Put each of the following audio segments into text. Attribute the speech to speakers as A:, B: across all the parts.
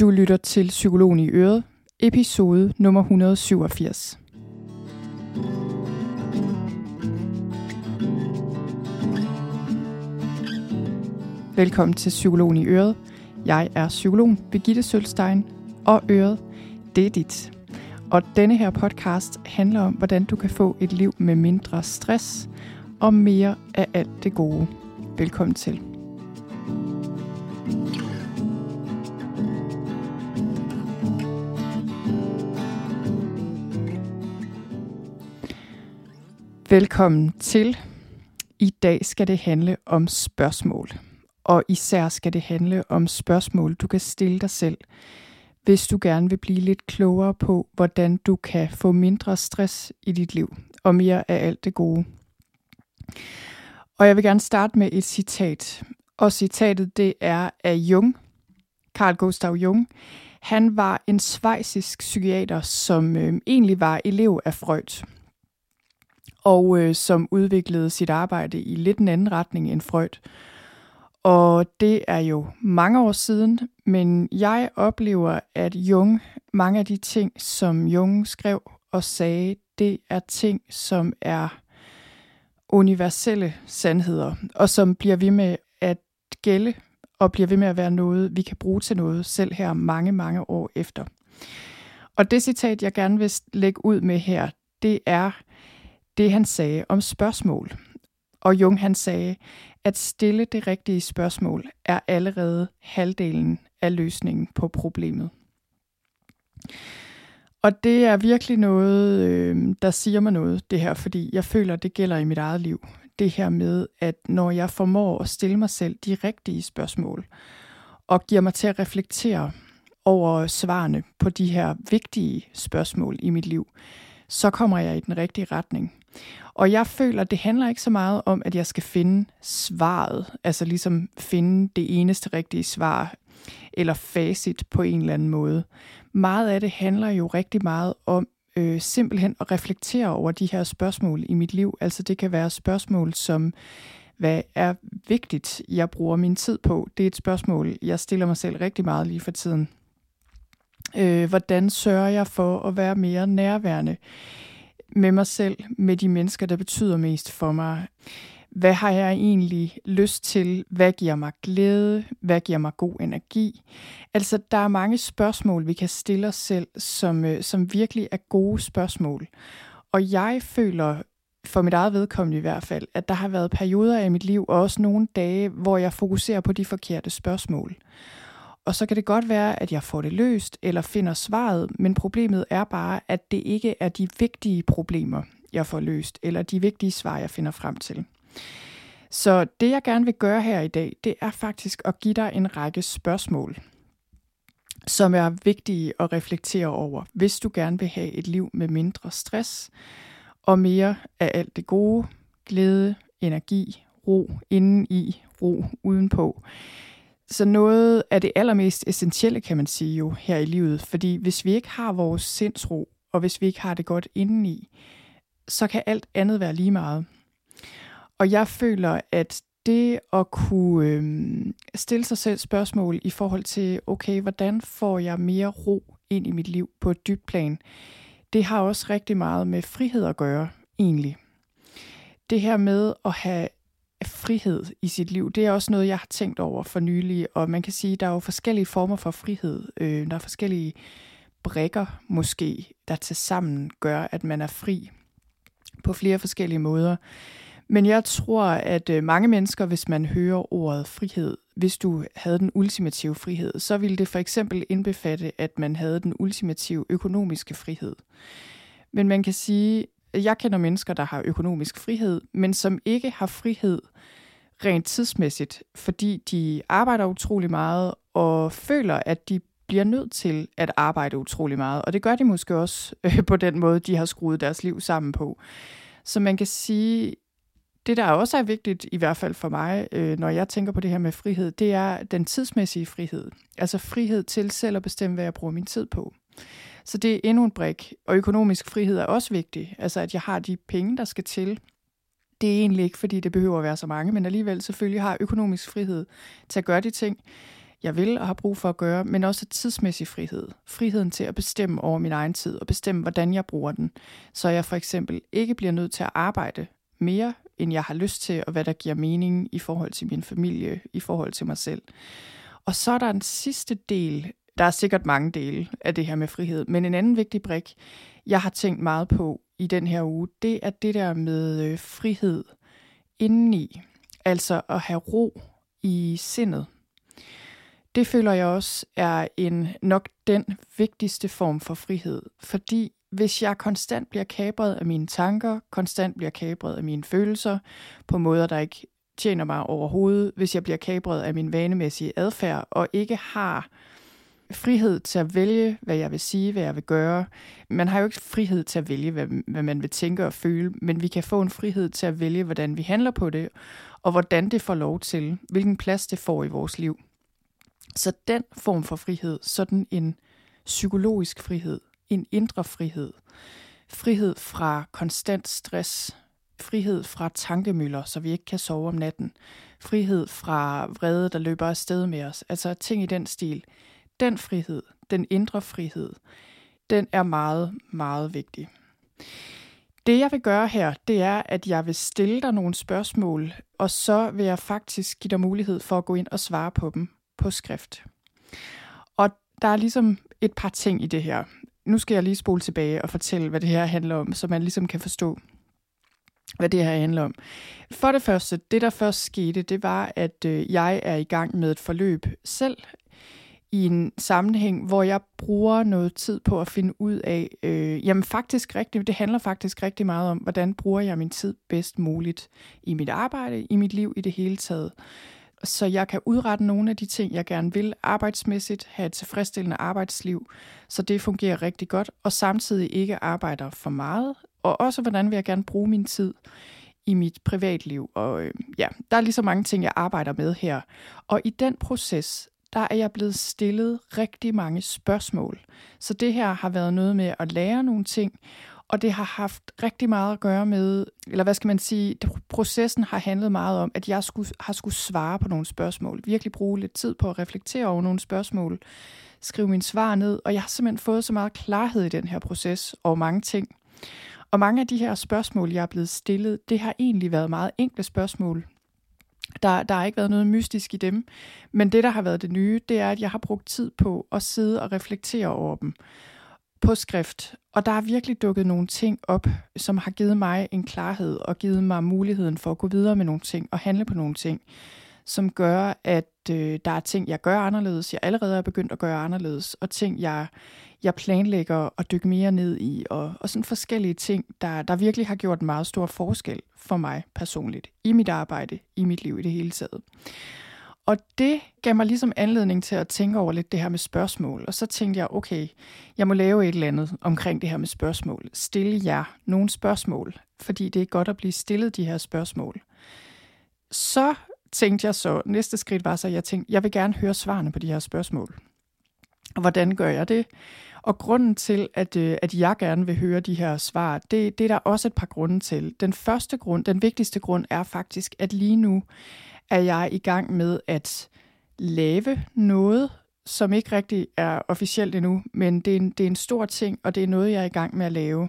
A: Du lytter til Psykologen i Øret, episode nummer 187. Velkommen til Psykologen i Øret. Jeg er psykologen Birgitte Sølstein, og Øret, det er dit. Og denne her podcast handler om, hvordan du kan få et liv med mindre stress og mere af alt det gode. Velkommen til. Velkommen til. I dag skal det handle om spørgsmål. Og især skal det handle om spørgsmål, du kan stille dig selv, hvis du gerne vil blive lidt klogere på, hvordan du kan få mindre stress i dit liv og mere af alt det gode. Og jeg vil gerne starte med et citat. Og citatet det er af Jung, Carl Gustav Jung. Han var en svejsisk psykiater, som øh, egentlig var elev af Freud og øh, som udviklede sit arbejde i lidt en anden retning end Freud. Og det er jo mange år siden, men jeg oplever, at Jung, mange af de ting, som Jung skrev og sagde, det er ting, som er universelle sandheder, og som bliver ved med at gælde og bliver ved med at være noget, vi kan bruge til noget, selv her mange, mange år efter. Og det citat, jeg gerne vil lægge ud med her, det er, det, han sagde om spørgsmål. Og Jung han sagde, at stille det rigtige spørgsmål er allerede halvdelen af løsningen på problemet. Og det er virkelig noget, øh, der siger mig noget, det her, fordi jeg føler, det gælder i mit eget liv. Det her med, at når jeg formår at stille mig selv de rigtige spørgsmål, og giver mig til at reflektere over svarene på de her vigtige spørgsmål i mit liv, så kommer jeg i den rigtige retning. Og jeg føler, det handler ikke så meget om, at jeg skal finde svaret, altså ligesom finde det eneste rigtige svar, eller facit på en eller anden måde. Meget af det handler jo rigtig meget om øh, simpelthen at reflektere over de her spørgsmål i mit liv. Altså det kan være spørgsmål som, hvad er vigtigt, jeg bruger min tid på? Det er et spørgsmål, jeg stiller mig selv rigtig meget lige for tiden. Øh, hvordan sørger jeg for at være mere nærværende med mig selv, med de mennesker, der betyder mest for mig? Hvad har jeg egentlig lyst til? Hvad giver mig glæde? Hvad giver mig god energi? Altså, der er mange spørgsmål, vi kan stille os selv, som, øh, som virkelig er gode spørgsmål. Og jeg føler, for mit eget vedkommende i hvert fald, at der har været perioder i mit liv, og også nogle dage, hvor jeg fokuserer på de forkerte spørgsmål. Og så kan det godt være, at jeg får det løst eller finder svaret, men problemet er bare, at det ikke er de vigtige problemer, jeg får løst, eller de vigtige svar, jeg finder frem til. Så det, jeg gerne vil gøre her i dag, det er faktisk at give dig en række spørgsmål, som er vigtige at reflektere over, hvis du gerne vil have et liv med mindre stress og mere af alt det gode, glæde, energi, ro inden i, ro udenpå. Så noget af det allermest essentielle, kan man sige jo, her i livet. Fordi hvis vi ikke har vores sindsro, og hvis vi ikke har det godt indeni, så kan alt andet være lige meget. Og jeg føler, at det at kunne øh, stille sig selv spørgsmål i forhold til, okay, hvordan får jeg mere ro ind i mit liv på et dybt plan, det har også rigtig meget med frihed at gøre, egentlig. Det her med at have frihed i sit liv, det er også noget, jeg har tænkt over for nylig, og man kan sige, der er jo forskellige former for frihed. Øh, der er forskellige brækker måske, der til sammen gør, at man er fri på flere forskellige måder. Men jeg tror, at øh, mange mennesker, hvis man hører ordet frihed, hvis du havde den ultimative frihed, så ville det for eksempel indbefatte, at man havde den ultimative økonomiske frihed. Men man kan sige, jeg kender mennesker, der har økonomisk frihed, men som ikke har frihed rent tidsmæssigt, fordi de arbejder utrolig meget og føler, at de bliver nødt til at arbejde utrolig meget. Og det gør de måske også øh, på den måde, de har skruet deres liv sammen på. Så man kan sige, det der også er vigtigt, i hvert fald for mig, øh, når jeg tænker på det her med frihed, det er den tidsmæssige frihed. Altså frihed til selv at bestemme, hvad jeg bruger min tid på. Så det er endnu en brik. Og økonomisk frihed er også vigtig. Altså at jeg har de penge, der skal til. Det er egentlig ikke, fordi det behøver at være så mange, men alligevel selvfølgelig har økonomisk frihed til at gøre de ting, jeg vil og har brug for at gøre, men også tidsmæssig frihed. Friheden til at bestemme over min egen tid og bestemme, hvordan jeg bruger den. Så jeg for eksempel ikke bliver nødt til at arbejde mere, end jeg har lyst til, og hvad der giver mening i forhold til min familie, i forhold til mig selv. Og så er der en sidste del, der er sikkert mange dele af det her med frihed, men en anden vigtig brik, jeg har tænkt meget på i den her uge, det er det der med øh, frihed indeni. Altså at have ro i sindet. Det føler jeg også er en nok den vigtigste form for frihed, fordi hvis jeg konstant bliver kabret af mine tanker, konstant bliver kabret af mine følelser, på måder, der ikke tjener mig overhovedet, hvis jeg bliver kabret af min vanemæssige adfærd, og ikke har frihed til at vælge, hvad jeg vil sige, hvad jeg vil gøre. Man har jo ikke frihed til at vælge, hvad, hvad man vil tænke og føle, men vi kan få en frihed til at vælge, hvordan vi handler på det, og hvordan det får lov til, hvilken plads det får i vores liv. Så den form for frihed, sådan en psykologisk frihed, en indre frihed, frihed fra konstant stress, frihed fra tankemøller, så vi ikke kan sove om natten, frihed fra vrede, der løber afsted med os, altså ting i den stil. Den frihed, den indre frihed, den er meget, meget vigtig. Det jeg vil gøre her, det er, at jeg vil stille dig nogle spørgsmål, og så vil jeg faktisk give dig mulighed for at gå ind og svare på dem på skrift. Og der er ligesom et par ting i det her. Nu skal jeg lige spole tilbage og fortælle, hvad det her handler om, så man ligesom kan forstå, hvad det her handler om. For det første, det der først skete, det var, at øh, jeg er i gang med et forløb selv i en sammenhæng, hvor jeg bruger noget tid på at finde ud af, øh, jamen faktisk rigtigt, det handler faktisk rigtig meget om, hvordan bruger jeg min tid bedst muligt i mit arbejde, i mit liv i det hele taget. Så jeg kan udrette nogle af de ting, jeg gerne vil arbejdsmæssigt, have et tilfredsstillende arbejdsliv, så det fungerer rigtig godt, og samtidig ikke arbejder for meget, og også hvordan vil jeg gerne bruge min tid i mit privatliv. Og øh, ja, der er lige så mange ting, jeg arbejder med her. Og i den proces, der er jeg blevet stillet rigtig mange spørgsmål. Så det her har været noget med at lære nogle ting, og det har haft rigtig meget at gøre med, eller hvad skal man sige, processen har handlet meget om, at jeg skulle, har skulle svare på nogle spørgsmål. Virkelig bruge lidt tid på at reflektere over nogle spørgsmål, skrive mine svar ned, og jeg har simpelthen fået så meget klarhed i den her proces over mange ting. Og mange af de her spørgsmål, jeg er blevet stillet, det har egentlig været meget enkle spørgsmål. Der, der har ikke været noget mystisk i dem, men det, der har været det nye, det er, at jeg har brugt tid på at sidde og reflektere over dem på skrift. Og der er virkelig dukket nogle ting op, som har givet mig en klarhed og givet mig muligheden for at gå videre med nogle ting og handle på nogle ting, som gør, at øh, der er ting, jeg gør anderledes, jeg allerede er begyndt at gøre anderledes, og ting, jeg, jeg planlægger at dykke mere ned i, og, og sådan forskellige ting, der, der virkelig har gjort en meget stor forskel for mig personligt, i mit arbejde, i mit liv i det hele taget. Og det gav mig ligesom anledning til at tænke over lidt det her med spørgsmål. Og så tænkte jeg, okay, jeg må lave et eller andet omkring det her med spørgsmål. Stille jer nogle spørgsmål, fordi det er godt at blive stillet de her spørgsmål. Så tænkte jeg så, næste skridt var så, at jeg tænkte, jeg vil gerne høre svarene på de her spørgsmål. Og hvordan gør jeg det? Og grunden til, at, øh, at jeg gerne vil høre de her svar, det, det er der også et par grunde til. Den første grund, den vigtigste grund er faktisk, at lige nu er jeg i gang med at lave noget, som ikke rigtig er officielt endnu, men det er, en, det er en stor ting, og det er noget, jeg er i gang med at lave,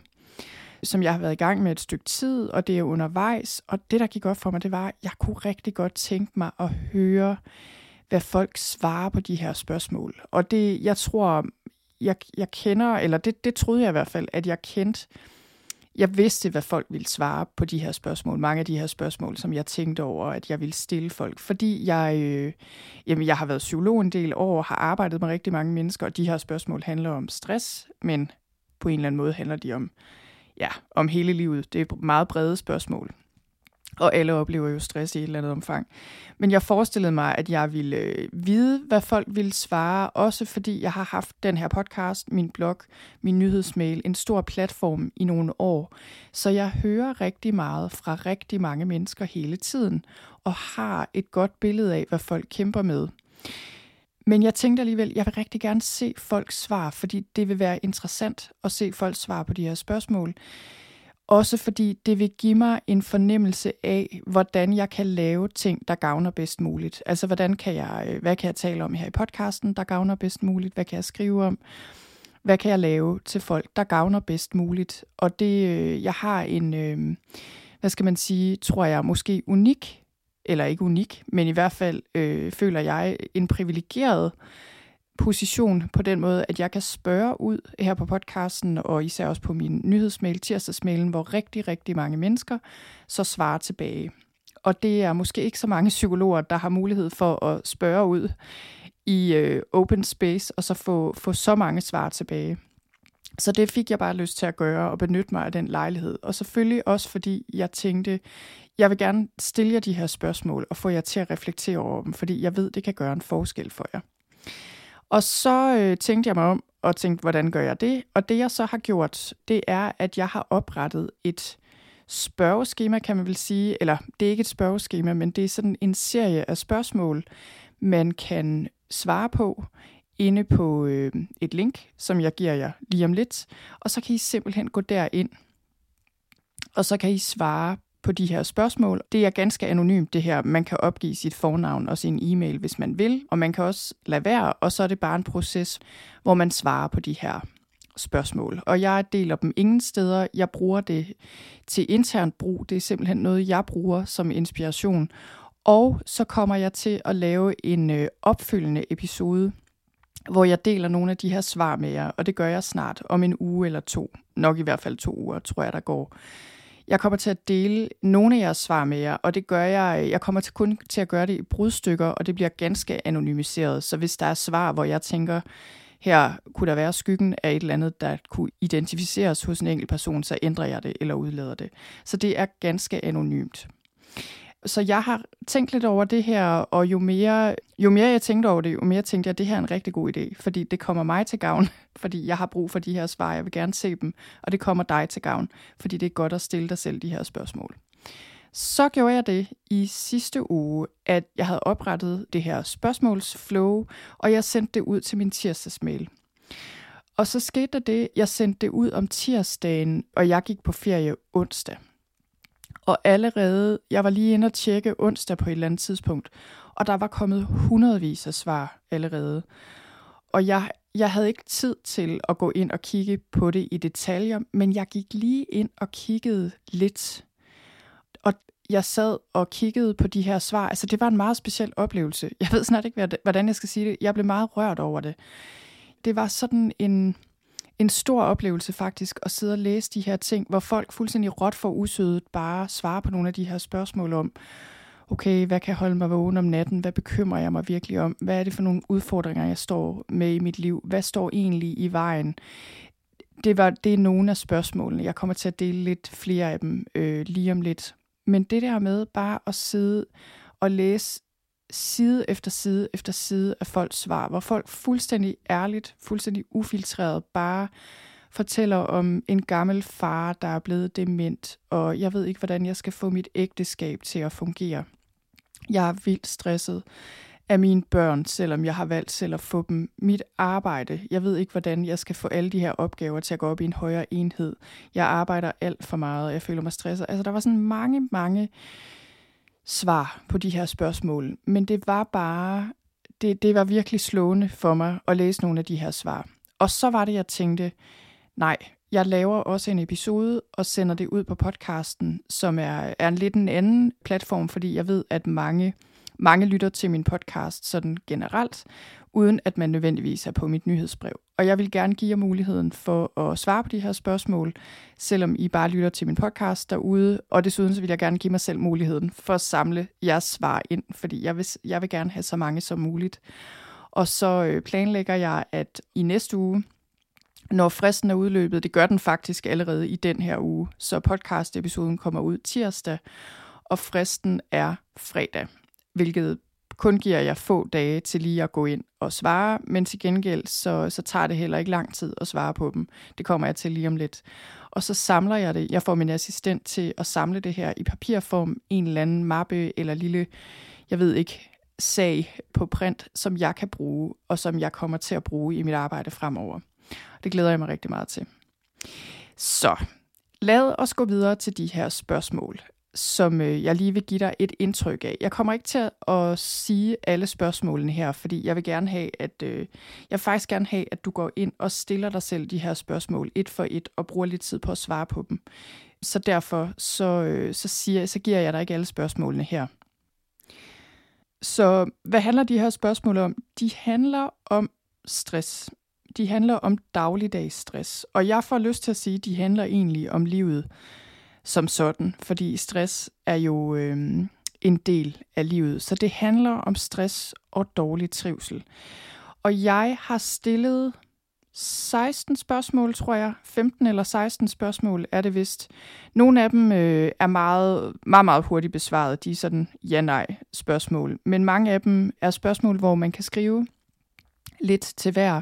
A: som jeg har været i gang med et stykke tid, og det er undervejs. Og det, der gik op for mig, det var, at jeg kunne rigtig godt tænke mig at høre, hvad folk svarer på de her spørgsmål. Og det, jeg tror, jeg, jeg kender, eller det, det troede jeg i hvert fald, at jeg kendte jeg vidste, hvad folk ville svare på de her spørgsmål. Mange af de her spørgsmål, som jeg tænkte over, at jeg ville stille folk. Fordi jeg, øh, jamen, jeg har været psykolog en del år, har arbejdet med rigtig mange mennesker, og de her spørgsmål handler om stress, men på en eller anden måde handler de om, ja, om hele livet. Det er meget brede spørgsmål og alle oplever jo stress i et eller andet omfang. Men jeg forestillede mig, at jeg ville øh, vide, hvad folk ville svare, også fordi jeg har haft den her podcast, min blog, min nyhedsmail, en stor platform i nogle år. Så jeg hører rigtig meget fra rigtig mange mennesker hele tiden, og har et godt billede af, hvad folk kæmper med. Men jeg tænkte alligevel, jeg vil rigtig gerne se folks svar, fordi det vil være interessant at se folks svar på de her spørgsmål. Også fordi det vil give mig en fornemmelse af, hvordan jeg kan lave ting, der gavner bedst muligt. Altså, hvordan kan jeg, øh, hvad kan jeg tale om her i podcasten, der gavner bedst muligt? Hvad kan jeg skrive om? Hvad kan jeg lave til folk, der gavner bedst muligt? Og det, øh, jeg har en, øh, hvad skal man sige, tror jeg, måske unik, eller ikke unik, men i hvert fald øh, føler jeg en privilegeret position på den måde, at jeg kan spørge ud her på podcasten, og især også på min nyhedsmail, tirsdagsmailen, hvor rigtig, rigtig mange mennesker så svarer tilbage. Og det er måske ikke så mange psykologer, der har mulighed for at spørge ud i øh, open space, og så få, få så mange svar tilbage. Så det fik jeg bare lyst til at gøre og benytte mig af den lejlighed. Og selvfølgelig også fordi jeg tænkte, jeg vil gerne stille jer de her spørgsmål og få jer til at reflektere over dem, fordi jeg ved, det kan gøre en forskel for jer. Og så øh, tænkte jeg mig om og tænkte, hvordan gør jeg det? Og det jeg så har gjort, det er, at jeg har oprettet et spørgeskema, kan man vel sige. Eller det er ikke et spørgeskema, men det er sådan en serie af spørgsmål, man kan svare på inde på øh, et link, som jeg giver jer lige om lidt. Og så kan I simpelthen gå derind, og så kan I svare på de her spørgsmål. Det er ganske anonymt det her. Man kan opgive sit fornavn og sin e-mail, hvis man vil, og man kan også lade være, og så er det bare en proces, hvor man svarer på de her spørgsmål. Og jeg deler dem ingen steder. Jeg bruger det til internt brug. Det er simpelthen noget, jeg bruger som inspiration. Og så kommer jeg til at lave en øh, opfølgende episode, hvor jeg deler nogle af de her svar med jer, og det gør jeg snart om en uge eller to. Nok i hvert fald to uger, tror jeg, der går. Jeg kommer til at dele nogle af jeres svar med jer, og det gør jeg, øh, jeg kommer til kun til at gøre det i brudstykker, og det bliver ganske anonymiseret. Så hvis der er svar, hvor jeg tænker, her kunne der være skyggen af et eller andet, der kunne identificeres hos en enkelt person, så ændrer jeg det eller udlader det. Så det er ganske anonymt. Så jeg har tænkt lidt over det her, og jo mere, jo mere jeg tænkte over det, jo mere tænkte jeg, at det her er en rigtig god idé, fordi det kommer mig til gavn, fordi jeg har brug for de her svar, jeg vil gerne se dem, og det kommer dig til gavn, fordi det er godt at stille dig selv de her spørgsmål. Så gjorde jeg det i sidste uge, at jeg havde oprettet det her spørgsmålsflow, og jeg sendte det ud til min tirsdagsmail. Og så skete der det, jeg sendte det ud om tirsdagen, og jeg gik på ferie onsdag. Og allerede, jeg var lige inde og tjekke onsdag på et eller andet tidspunkt, og der var kommet hundredvis af svar allerede. Og jeg, jeg havde ikke tid til at gå ind og kigge på det i detaljer, men jeg gik lige ind og kiggede lidt. Og jeg sad og kiggede på de her svar. Altså, det var en meget speciel oplevelse. Jeg ved snart ikke, hvordan jeg skal sige det. Jeg blev meget rørt over det. Det var sådan en en stor oplevelse faktisk at sidde og læse de her ting, hvor folk fuldstændig råt for usødet bare svarer på nogle af de her spørgsmål om, okay, hvad kan holde mig vågen om natten? Hvad bekymrer jeg mig virkelig om? Hvad er det for nogle udfordringer, jeg står med i mit liv? Hvad står egentlig i vejen? Det, var, det er nogle af spørgsmålene. Jeg kommer til at dele lidt flere af dem øh, lige om lidt. Men det der med bare at sidde og læse side efter side efter side af folks svar, hvor folk fuldstændig ærligt, fuldstændig ufiltreret bare fortæller om en gammel far, der er blevet dement, og jeg ved ikke, hvordan jeg skal få mit ægteskab til at fungere. Jeg er vildt stresset af mine børn, selvom jeg har valgt selv at få dem. Mit arbejde, jeg ved ikke, hvordan jeg skal få alle de her opgaver til at gå op i en højere enhed. Jeg arbejder alt for meget, og jeg føler mig stresset. Altså, der var sådan mange, mange svar på de her spørgsmål, men det var bare, det, det var virkelig slående for mig at læse nogle af de her svar. Og så var det, jeg tænkte, nej, jeg laver også en episode og sender det ud på podcasten, som er, er en lidt en anden platform, fordi jeg ved, at mange, mange lytter til min podcast sådan generelt, uden at man nødvendigvis er på mit nyhedsbrev. Og jeg vil gerne give jer muligheden for at svare på de her spørgsmål, selvom I bare lytter til min podcast derude. Og desuden så vil jeg gerne give mig selv muligheden for at samle jeres svar ind, fordi jeg vil, jeg vil gerne have så mange som muligt. Og så øh, planlægger jeg, at i næste uge, når fristen er udløbet, det gør den faktisk allerede i den her uge, så podcast-episoden kommer ud tirsdag, og fristen er fredag, hvilket kun giver jeg få dage til lige at gå ind og svare, men til gengæld så, så tager det heller ikke lang tid at svare på dem. Det kommer jeg til lige om lidt. Og så samler jeg det. Jeg får min assistent til at samle det her i papirform, en eller anden mappe eller lille, jeg ved ikke, sag på print, som jeg kan bruge, og som jeg kommer til at bruge i mit arbejde fremover. Det glæder jeg mig rigtig meget til. Så lad os gå videre til de her spørgsmål, som øh, jeg lige vil give dig et indtryk af. Jeg kommer ikke til at sige alle spørgsmålene her, fordi jeg vil gerne have, at øh, jeg vil faktisk gerne have, at du går ind og stiller dig selv de her spørgsmål et for et og bruger lidt tid på at svare på dem. Så derfor så, øh, så, siger, så giver jeg dig ikke alle spørgsmålene her. Så hvad handler de her spørgsmål om? De handler om stress. De handler om dagligdags stress. Og jeg får lyst til at sige, at de handler egentlig om livet som sådan, fordi stress er jo øh, en del af livet. Så det handler om stress og dårlig trivsel. Og jeg har stillet 16 spørgsmål, tror jeg. 15 eller 16 spørgsmål er det vist. Nogle af dem øh, er meget, meget, meget hurtigt besvaret. De er sådan ja-nej spørgsmål. Men mange af dem er spørgsmål, hvor man kan skrive lidt til hver.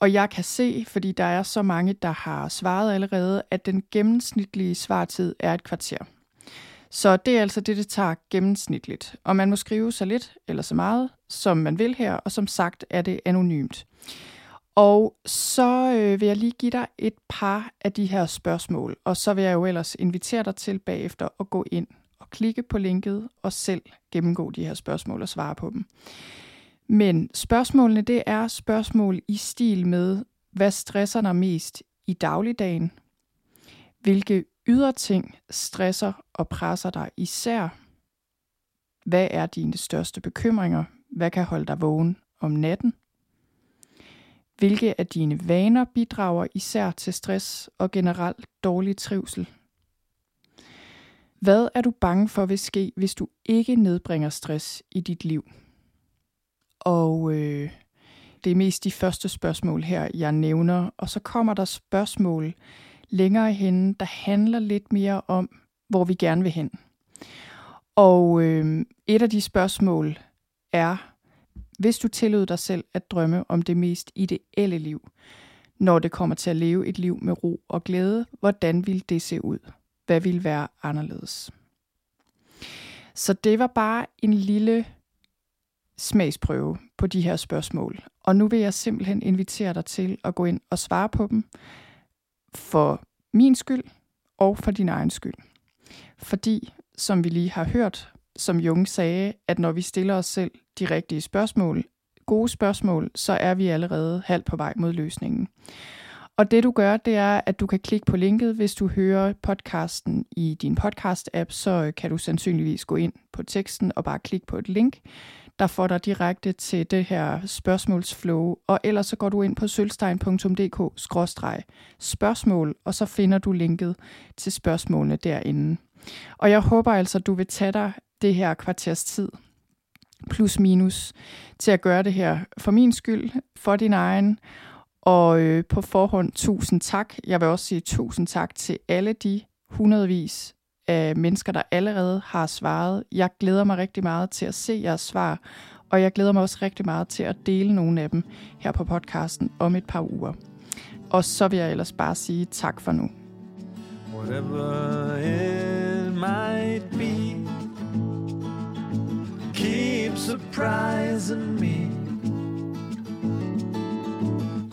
A: Og jeg kan se, fordi der er så mange, der har svaret allerede, at den gennemsnitlige svartid er et kvarter. Så det er altså det, det tager gennemsnitligt. Og man må skrive så lidt eller så meget, som man vil her, og som sagt er det anonymt. Og så øh, vil jeg lige give dig et par af de her spørgsmål, og så vil jeg jo ellers invitere dig til bagefter at gå ind og klikke på linket og selv gennemgå de her spørgsmål og svare på dem. Men spørgsmålene, det er spørgsmål i stil med, hvad stresser dig mest i dagligdagen? Hvilke ydre ting stresser og presser dig især? Hvad er dine største bekymringer? Hvad kan holde dig vågen om natten? Hvilke af dine vaner bidrager især til stress og generelt dårlig trivsel? Hvad er du bange for vil ske, hvis du ikke nedbringer stress i dit liv? Og øh, det er mest de første spørgsmål her, jeg nævner. Og så kommer der spørgsmål længere hen, der handler lidt mere om, hvor vi gerne vil hen. Og øh, et af de spørgsmål er, hvis du tillod dig selv at drømme om det mest ideelle liv, når det kommer til at leve et liv med ro og glæde, hvordan vil det se ud? Hvad vil være anderledes? Så det var bare en lille smagsprøve på de her spørgsmål. Og nu vil jeg simpelthen invitere dig til at gå ind og svare på dem for min skyld og for din egen skyld. Fordi, som vi lige har hørt, som Jung sagde, at når vi stiller os selv de rigtige spørgsmål, gode spørgsmål, så er vi allerede halvt på vej mod løsningen. Og det du gør, det er, at du kan klikke på linket, hvis du hører podcasten i din podcast-app, så kan du sandsynligvis gå ind på teksten og bare klikke på et link, der får dig direkte til det her spørgsmålsflow. Og ellers så går du ind på sølvstein.dk-spørgsmål, og så finder du linket til spørgsmålene derinde. Og jeg håber altså, at du vil tage dig det her kvarters tid, plus minus, til at gøre det her for min skyld, for din egen, og øh, på forhånd tusind tak. Jeg vil også sige tusind tak til alle de hundredvis af mennesker, der allerede har svaret. Jeg glæder mig rigtig meget til at se jeres svar, og jeg glæder mig også rigtig meget til at dele nogle af dem her på podcasten om et par uger. Og så vil jeg ellers bare sige tak for nu. Whatever it might be Keep surprising me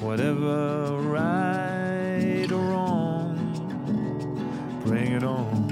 A: Whatever right or wrong Bring it on